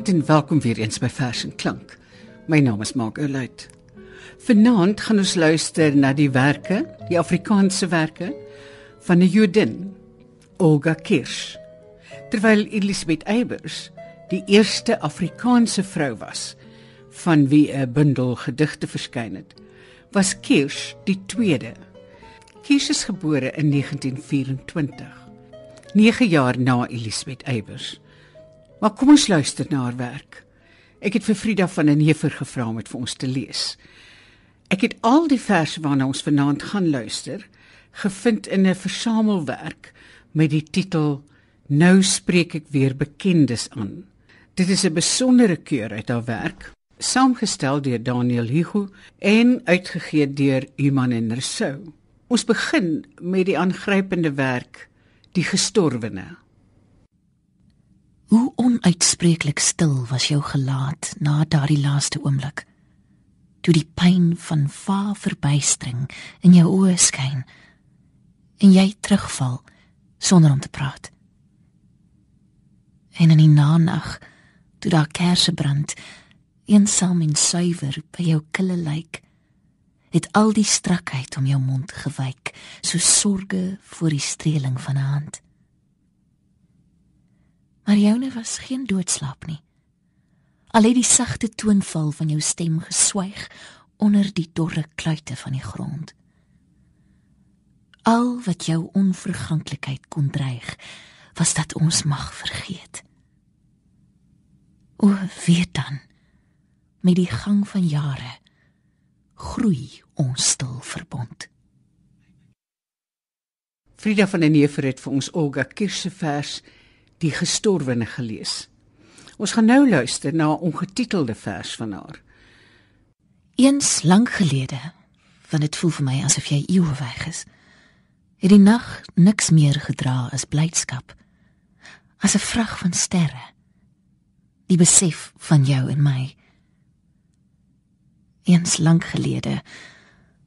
Goeienaand en welkom weer eens by Vers en Klank. My naam is Mark Oulut. Vanaand gaan ons luister na die werke, die Afrikaanse werke van 'n Jodin, Olga Kirsch. Terwyl Elisabeth Eybers die eerste Afrikaanse vrou was van wie 'n bundel gedigte verskyn het, was Kirsch die tweede. Kirsch is gebore in 1924, 9 jaar na Elisabeth Eybers. Maar kom ons luister na haar werk. Ek het vir Frida van den Heever gevra om dit vir ons te lees. Ek het al die verse waarna ons vanaand gaan luister, gevind in 'n versamelwerk met die titel Nou spreek ek weer bekendes aan. Dit is 'n besondere keur uit haar werk, saamgestel deur Daniel Hugo en uitgegee deur Human en Rousseau. Ons begin met die aangrypende werk Die gestorwene. Hoe onuitspreeklik stil was jou gelaat na daardie laaste oomblik. Toe die pyn van va verbuistering in jou oë skyn en jy terugval sonder om te praat. En in die nag, toe daar kersse brand, eensaam en suiwer by jou kille lyk, het al die strakheid om jou mond gewyk, so sorge vir die streeling van 'n hand. Maar joune was geen doodslaap nie. Al het die sagte toonval van jou stem geswyg onder die dorre kluite van die grond. Al wat jou onverganklikheid kon dreig, was dat ons mag vergeet. O, weet dan, met die gang van jare groei ons stil verbond. Frida van der Neever het vir ons Olga Kirse vers die gestorwene gelees. Ons gaan nou luister na 'n ongetitelde vers van haar. Eens lank gelede, want dit voel vir my asof jy eeue weg is, het die nag niks meer gedra as blydskap, as 'n vrag van sterre, die besef van jou en my. Eens lank gelede,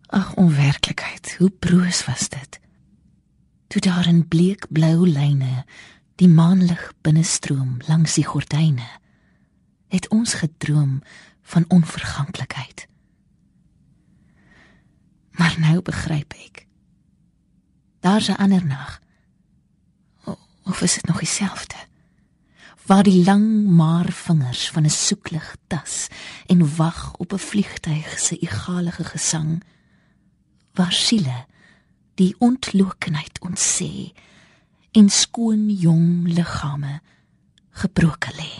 ag onwerklikheid, hoe broos was dit. Toe daar in bleekblou lyne die maanlig binnestroom langs die gordyne het ons gedroom van onverganklikheid. Maar nou begryp ek. Daar's 'n ander nag. Of is dit nog dieselfde? Waar die lang maar vingers van 'n soeklig tas en wag op 'n vliegtyg se egalige gesang waar siele die ontlokenheid ons sê en skoon jong liggame gebroke lê.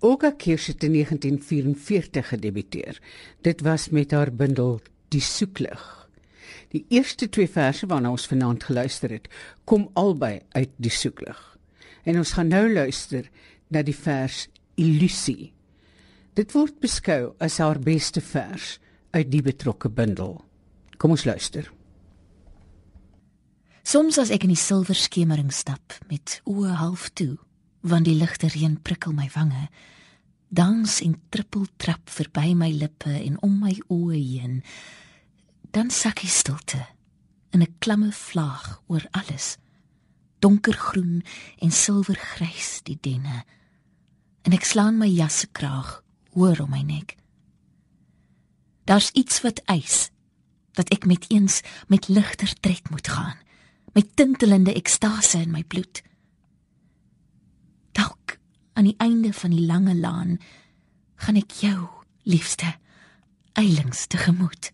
Olga Kirsch het in 1944 gedebuteer. Dit was met haar bundel Die soeklig. Die eerste twee verse waarna ons vanaand geluister het, kom albei uit Die soeklig. En ons gaan nou luister na die vers Illusie. Dit word beskou as haar beste vers uit die betrokke bundel. Kom ons luister. Soms as ek in die silwer skemering stap met oë half toe, want die ligte reën prikkel my wange, dans en trippel trap verby my lippe en om my oë heen, dan sak die stilte in 'n klamme vlaag oor alles. Donkergroen en silwergrys die denne. En ek slaan my jas se kraag hoor om my nek. Daar's iets wat eis dat ek met eens met ligter tred moet gaan met tintelende ekstase in my bloed. Dalk aan die einde van die lange laan gaan ek jou, liefste, eilings tegemoet.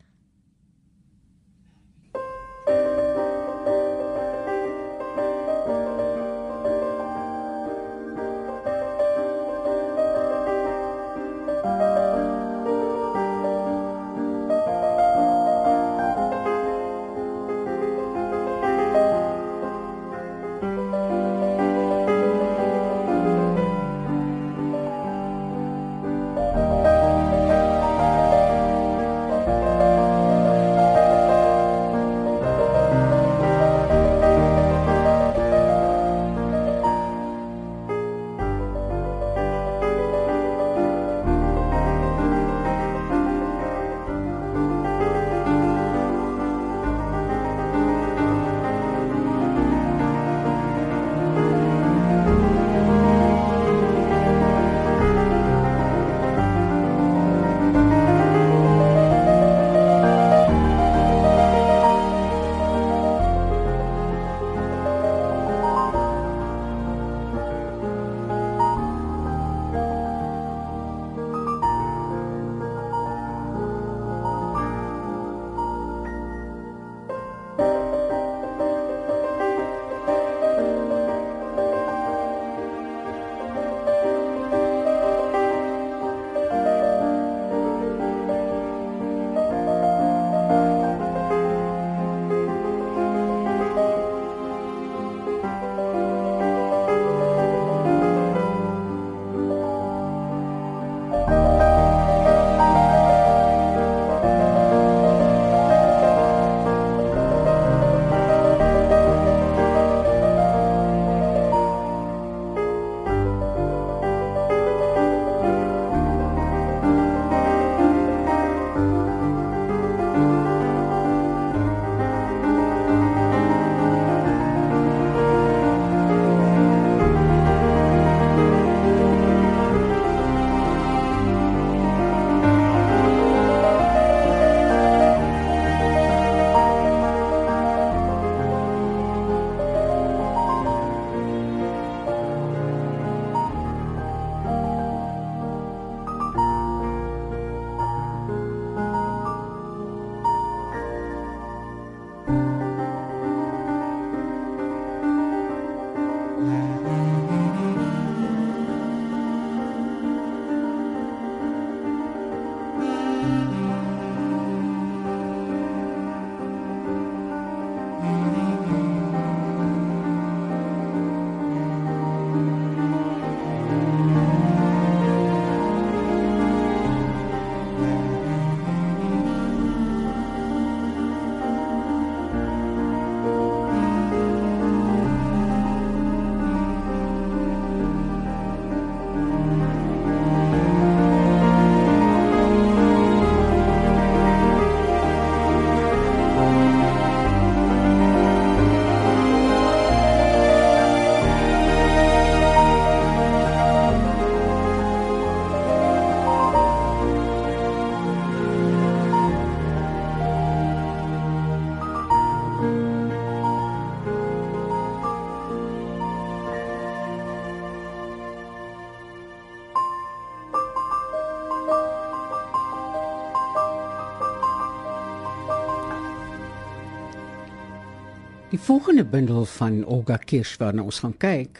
Die volgende bundel van Olga Kirsch waarna ons gaan kyk,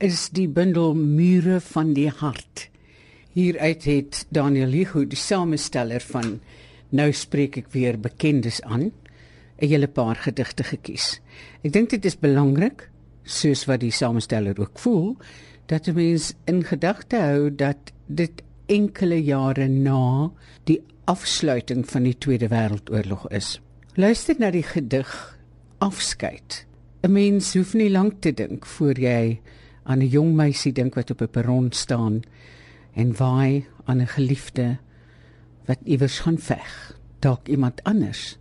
is die bundel Mure van die hart. Hieruit het Daniel Ligo, die samesteller van Nou spreek ek weer bekendes aan, 'n hele paar gedigte gekies. Ek dink dit is belangrik, soos wat die samesteller ook voel, dat 'n mens in gedagte hou dat dit enkele jare na die afsluiting van die Tweede Wêreldoorlog is. Luister na die gedig Afskeid. 'n Mens hoef nie lank te dink voor jy aan 'n jong meisie dink wat op 'n perron staan en waai aan 'n geliefde wat iewers gaan veg, dalk iemand anders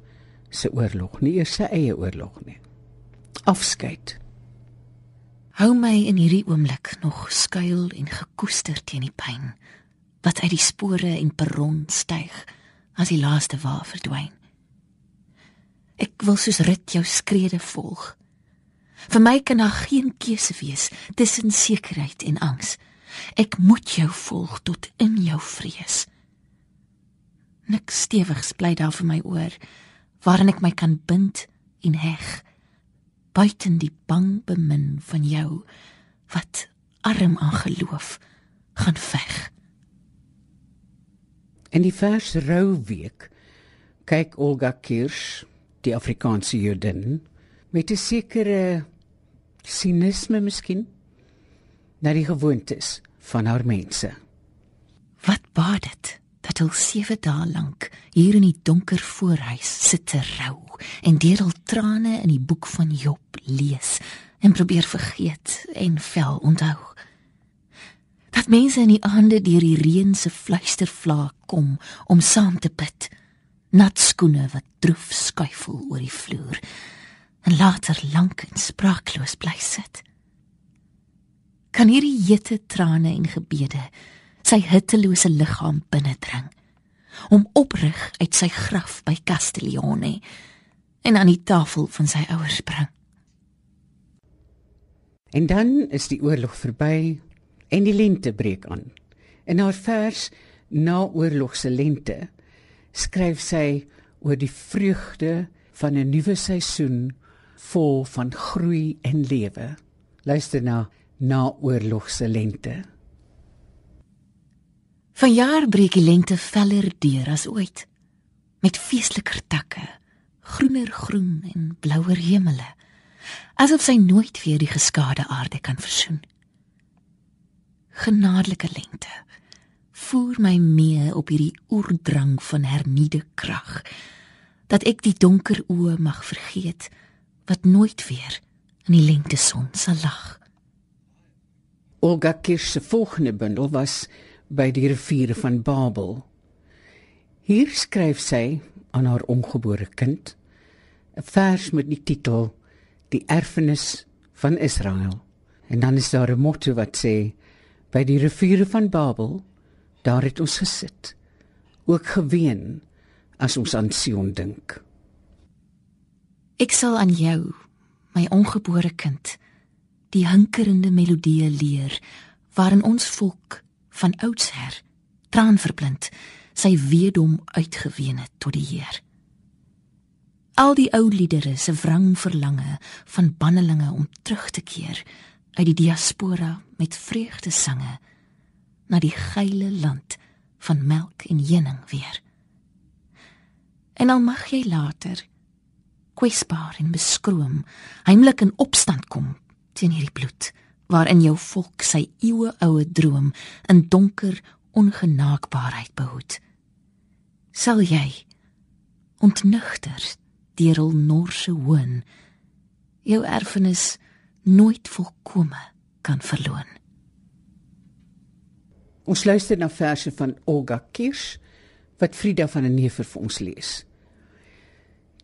se oorlog, nie eers sy eie oorlog nie. Afskeid. Hou my in hierdie oomblik nog skuil en gekoester teen die pyn wat uit die spore en perron styg as die laaste wa verdwyn. Ek wil soos rit jou skrede volg. Vir my kan daar geen keuse wees tussen sekerheid en angs. Ek moet jou volg tot in jou vrees. Nik stewigs bly daar vir my oor waarin ek my kan bind en heg buiten die bang bemin van jou wat arm aan geloof gaan veg. In die vers Rouweek kyk Olga Kirsch, die Afrikaanse Jodin, met 'n sekere sinisme miskien na die gewoontes van haar mense. Wat baat dit dat al 7 dae lank hier in die donker voorhuis sit te rou en deur al trane in die boek van Job lees en probeer vergeet en vel onthou. Dat mense in die aande deur die reën se fluistervlaag kom om saam te bid. Nat skoene wat droef skuifel oor die vloer en later lank en spraakloos bly sit. Kan hierdie jette trane en gebede sy hittelose liggaam binnendring om oprig uit sy graf by Castiglione en aan die tafel van sy ouers bring. En dan is die oorlog verby en die lente breek aan. In haar vers Na oorlogse lente skryf sy oor die vreugde van 'n nuwe seisoen vol van groei en lewe. Luister na Na oorlogse lente. Vanjaar breek die lente veller deur as ooit met feesteliker takke, groener groen en blouer hemele, asof sy nooit weer die geskade aarde kan versoen. Genadelike lente, voer my mee op hierdie oerdrang van hernieude krag, dat ek die donker oë mag vergeet wat nooit weer in die lente son sal lag. Olga Kirsch se volgende bundel was by die riviere van Babel. Hier skryf sy aan haar ongebore kind 'n vers met die titel Die erfenis van Israel. En dan is daar 'n motto wat sê by die riviere van Babel daar het ons gesit ook geween as ons aan Sion dink. Ek sal aan jou, my ongebore kind, die hinkerende melodieë leer waarin ons volk van oudsher traanverblind sy weedom uitgeween het tot die Heer. Al die ou liedere se wrang verlange van bannelinge om terug te keer uit die diaspora met vreugde sange na die geile land van melk en heuning weer. En al mag jy later kwesbaar en beskroom heimlik in opstand kom teen hierdie bloed waarin jou volk sy eeue oue droom in donker ongenaakbaarheid behoed. Sal jy ontnugter deur al norse hoon jou erfenis nooit volkome kan verloon. Ons luister na verse van Olga Kirsch wat Frida van der Neef vir ons lees.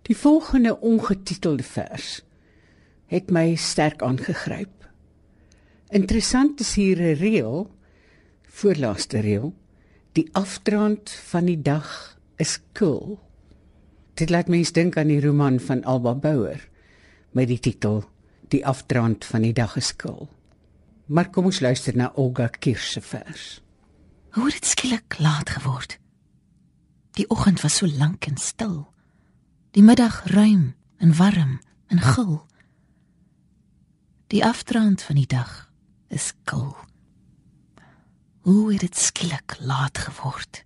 Die volgende ongetitelde vers het my sterk aangegryp. Interessant is hier 'n reël, voorlaaste reël, die afdraand van die dag is koel. Dit laat mense dink aan die roman van Alba Bouwer met die titel Die afdraand van die dag is koel. Maar kom ons luister na Olga Kirsch se vers. Hoe het dit skielik laat geword? Die oggend was so lank en stil. Die middag ruim en warm en gul. Die afdraand van die dag is koel. Hoe het dit skielik laat geword?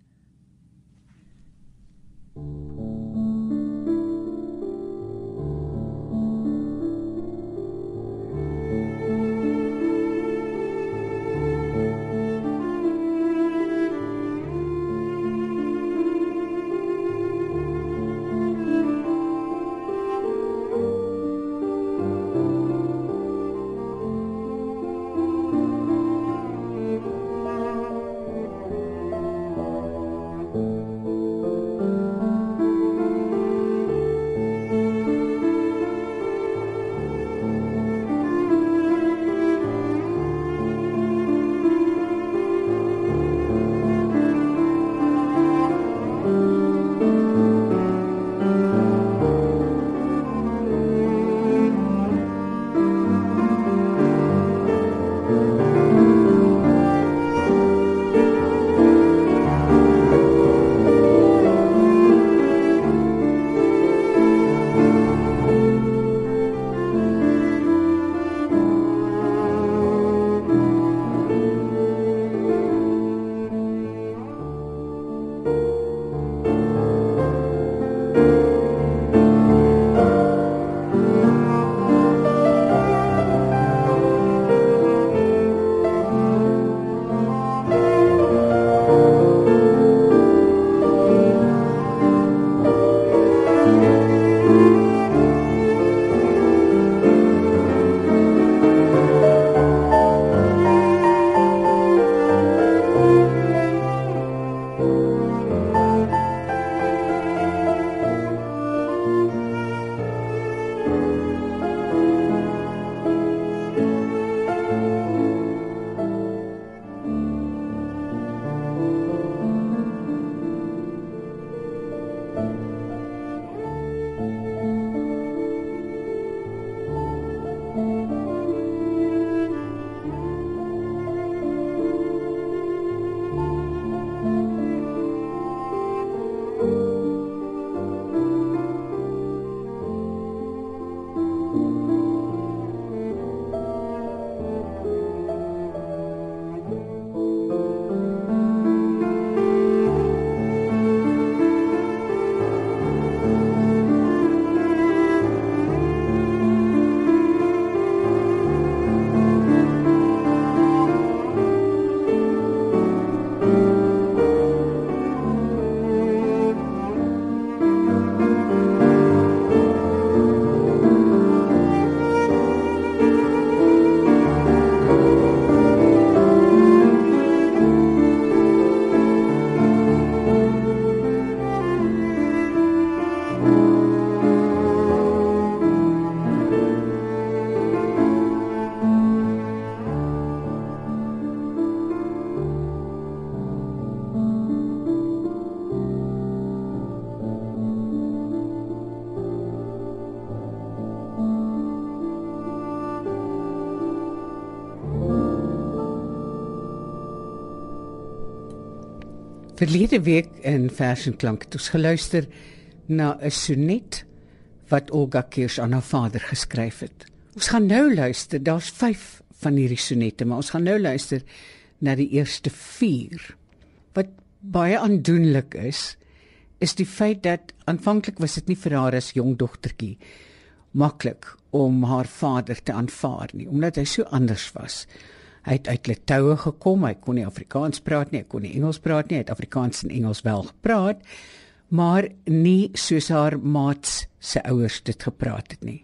Verlede week in Fashion Klank het ons geluister na 'n sonnet wat Olga Kirsch aan haar vader geskryf het. Ons gaan nou luister, daar's 5 van hierdie sonnette, maar ons gaan nou luister na die eerste 4. Wat baie aandoenlik is, is die feit dat aanvanklik was dit nie vir haar as jong dogtertjie maklik om haar vader te aanvaar nie, omdat hy so anders was. Hy het uit Litouwe gekom. Hy kon nie Afrikaans praat nie, hy kon nie Engels praat nie. Hy het Afrikaans en Engels wel gepraat, maar nie soos haar maats se ouers dit gepraat het nie.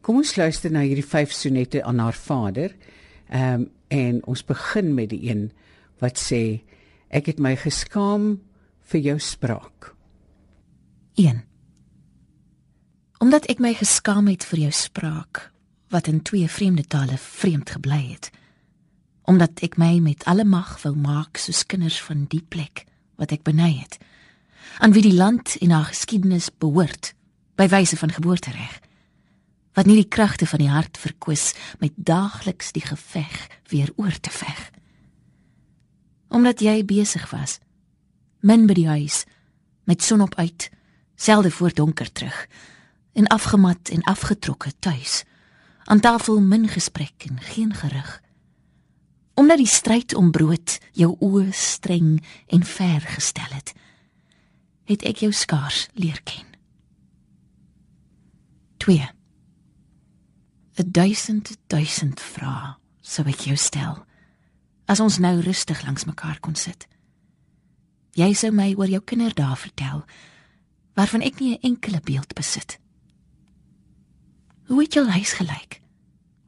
Kom ons luister na hierdie vyf sonette aan haar vader. Ehm um, en ons begin met die een wat sê ek het my geskaam vir jou spraak. 1 Omdat ek my geskaam het vir jou spraak wat in twee vreemde tale vreemd gebly het omdat ek my met alle mag wil maak soos kinders van die plek wat ek beny het aan wie die land en haar geskiedenis behoort by wyse van geboortereg wat nie die kragte van die hart verkwis met daagliks die geveg weer oor te veg omdat jy besig was min by die huis met son op uit selde voor donker terug en afgemat en afgetrokke tuis Aan tafel min gesprek en geen gerug. Omdat die stryd om brood jou oë streng en ver gestel het, het ek jou skaars leer ken. 2 'n duisend duisend vrae sou ek jou stel as ons nou rustig langs mekaar kon sit. Jy sou my oor jou kinderdae vertel waarvan ek nie 'n enkele beeld besit. Hoe het jou huis gelyk?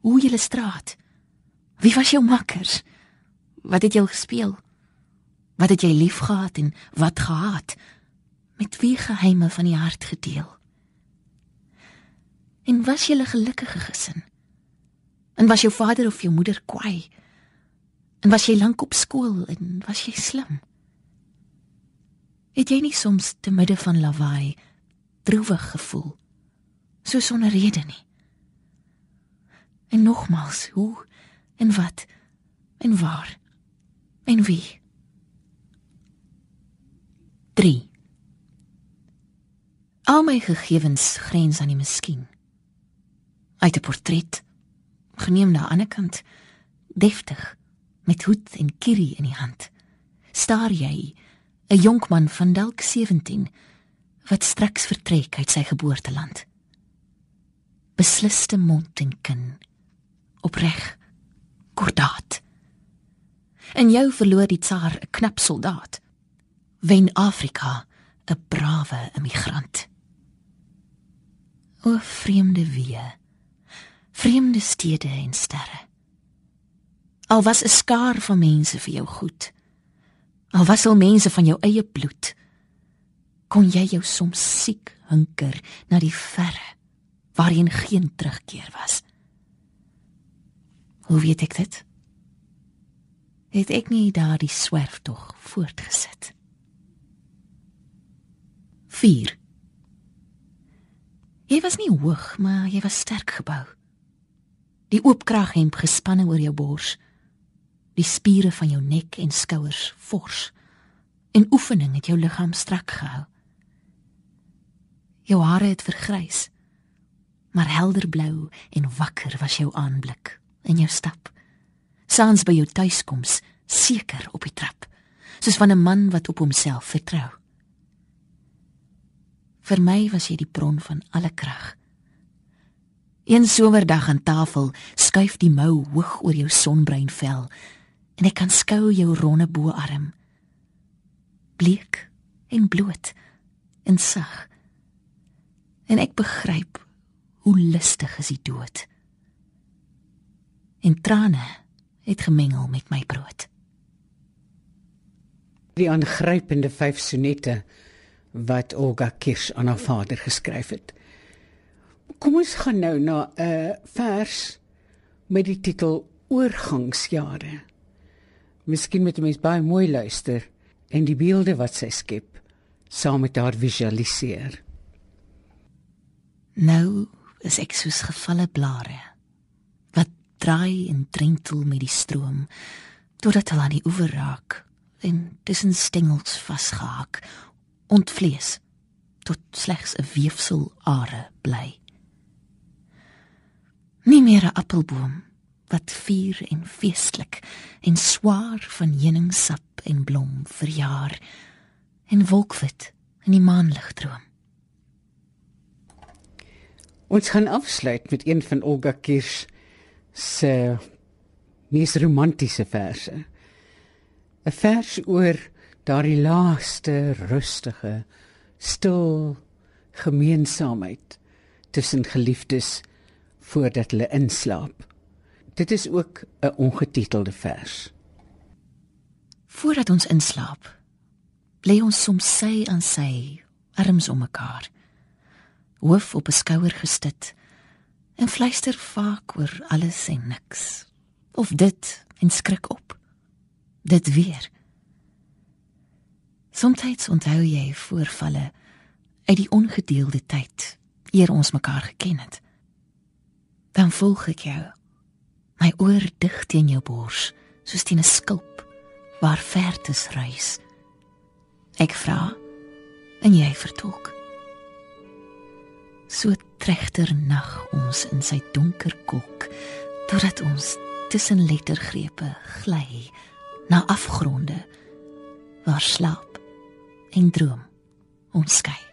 Hoe julle straat? Wie was jou makkers? Wat het jy gespeel? Wat het jy liefgehad en wat gehaat? Met wie geheime van die hart gedeel? En was jy 'n gelukkige gesin? En was jou vader of jou moeder kwaai? En was jy lank op skool en was jy slim? Het jy nie soms te midde van lawaai droewig gevoel? So sonder rede nie. En nogmals, hoe en wat en waar en wie? 3 Al my gegevens grens aan die miskien. Uit 'n portret geneem na ander kant deftig met hoed en kierie in die hand. Staar jy 'n jonkman van dalk 17 wat straks vertrek uit sy geboorteland. Besliste mond en kin. Opreg. En jou verloor die tsaar 'n knap soldaat. Wen Afrika 'n brawe immigrant. O vreemde wee vreemde stede en sterre. Al was 'n skaar van mense vir jou goed. Al was al mense van jou eie bloed. Kon jy jou soms siek hunker na die verre waarheen geen terugkeer was. Hoe weet ek dit? Het ek nie daardie swerftog voortgesit? 4 Jy was nie hoog, maar jy was sterk gebou. Die oop kraghemp gespanne oor jou bors. Die spiere van jou nek en skouers fors. En oefening het jou liggaam strak gehou. Jou hare het vergrys maar helder blou en wakker was jou aanblik en jou stap saans by jou tuiskoms seker op die trap soos van 'n man wat op homself vertrou vir my was jy die bron van alle krag Een somerdag aan tafel skuif die mou hoog oor jou sonbruin vel en ek kan skou jou ronde boarm. Bleek en bloot en sag. En ek begryp hoe lustig is die dood. En trane het gemengel met my brood. Die aangrypende vyf sonette wat Olga Kirsch aan haar vader geskryf het. Kom ons gaan nou na 'n vers met die titel Oorgangsjare. Miskien moet 'n mens baie mooi luister en die beelde wat sy skep saam met haar visualiseer. Nou is ek soos gevalle blare draai en drentel met die stroom totdat hulle aan die oewer raak en tussen stengels vasgehak ontvlees tot slegs 'n weefsel are bly nie meer 'n appelboom wat vier en feestelik en swaar van heuningsap en blom verjaar en wolkwit in die maanlig droom. Ons gaan afsluit met een van Olga Kirsch se mees romantiese verse. 'n Vers oor daardie laaste rustige, stil gemeenskapheid tussen geliefdes voordat hulle inslaap. Dit is ook 'n ongetitelde vers. Voordat ons inslaap, lê ons soms sy aan sy, arms om mekaar. Hoof op 'n skouer gestit en fluister vaak oor alles en niks. Of dit en skrik op. Dit weer. Somstyds onthou jy voorvalle uit die ongedeelde tyd eer ons mekaar geken het dan volg ek jou. My oor dig teen jou bors, soos teen 'n skulp waar vertes reis. Ek vra en jy vertolk. So regter nag ons in sy donker kolk totdat ons tussen lettergrepe gly na afgronde waar slaap en droom ons skei